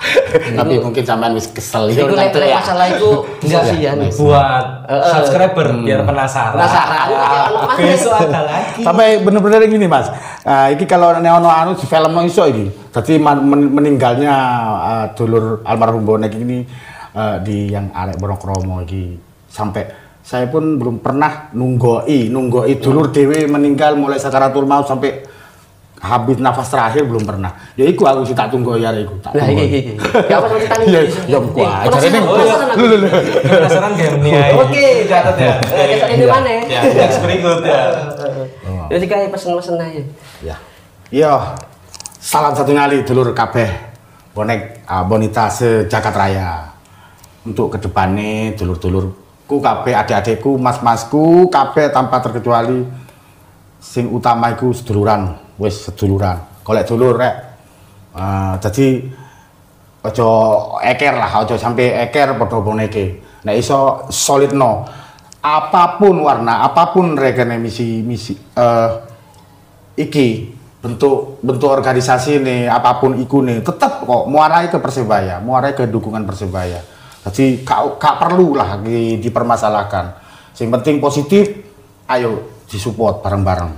Tapi mungkin sampean wis kesel Iku nek nek masalah iku enggak sih ya. buat subscriber biar penasaran. Penasaran. Ah, Besok ada lagi. Sampai bener-bener gini, Mas. Ah iki kalau nek ono anu di film iso iki. Dadi man- men- meninggalnya ah, dulur almarhum bonek ini ah, di yang arek Monokromo iki sampai saya pun belum pernah nunggoi, nunggoi dulur dewe meninggal mulai sakaratul maut sampai habis nafas terakhir belum pernah. Ya iku aku sih tak tunggu ya iku. Tak Lah tunggu. iki iki. Ya apa sampe tani. Iya, ya gua ajare ning. Lho lho. Penasaran game. Oke, catat ya. Eh, besok ini mana? Ya, next berikut ya. Jadi kayak pesen-pesen aja. Ya. Iya. Salam satu kali dulur kabeh bonek ah, bonita sejagat raya. Untuk ke depannya dulur-dulurku kabeh adik-adikku, mas-masku kabeh tanpa terkecuali sing utama iku seduluran, wis seduluran. Golek dulur rek. Ah, jadi ojo eker lah, ojo sampai eker padha boneke. Nek iso solid no. Apa pun warna, apa pun regane misi misi eh iki bentuk bentuk organisasi nih apa pun iku nih tetap kok muarai ke persebaya muarai ke dukungan persebaya jadi kak perlu lah di, dipermasalahkan. Yang penting positif ayo disupport bareng-bareng.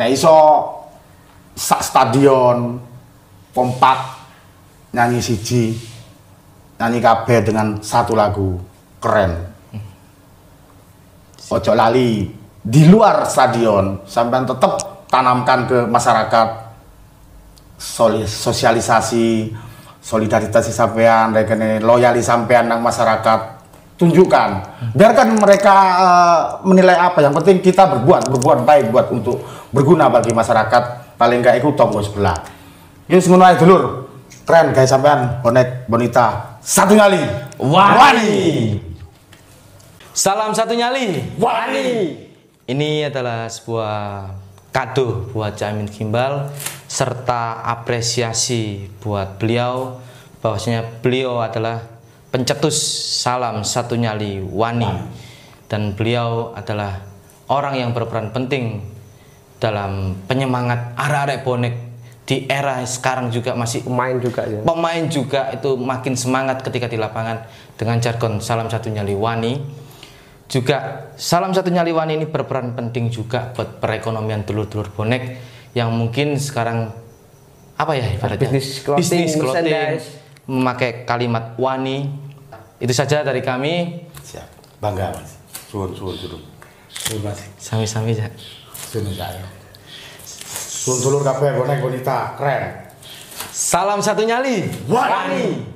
Nah iso sak stadion kompak nyanyi siji nyanyi kabeh dengan satu lagu keren. Ojo lali di luar stadion sampai tetap tanamkan ke masyarakat sosialisasi solidaritas sampean rekene loyali sampean nang masyarakat tunjukkan. Biarkan mereka eh, menilai apa yang penting kita berbuat berbuat baik buat untuk berguna bagi masyarakat. Paling enggak ikut tonggo sebelah. Yuk ngono ae dulur. Keren guys sampean. Bonek bonita. Satu kali Wani. Salam satu nyali. Wani. Ini adalah sebuah kado buat Caimin Gimbal serta apresiasi buat beliau bahwasanya beliau adalah pencetus salam satu nyali Wani. Dan beliau adalah orang yang berperan penting dalam penyemangat arek-arek bonek di era sekarang juga masih Pemain juga ya. pemain juga itu makin semangat ketika di lapangan dengan jargon salam satu nyali wani. Juga salam satu nyali wani ini berperan penting juga buat perekonomian dulur-dulur bonek yang mungkin sekarang apa ya ibaratnya? Bisnis clothing, Bisnis clothing, merchandise. memakai kalimat wani. Itu saja dari kami. Siap. Bangga mas. Suwun suwun suwun. Mas. Sami-sami ya suwun saya suwun dulur kabeh bonek bonita. Keren. Salam satu nyali. Wani.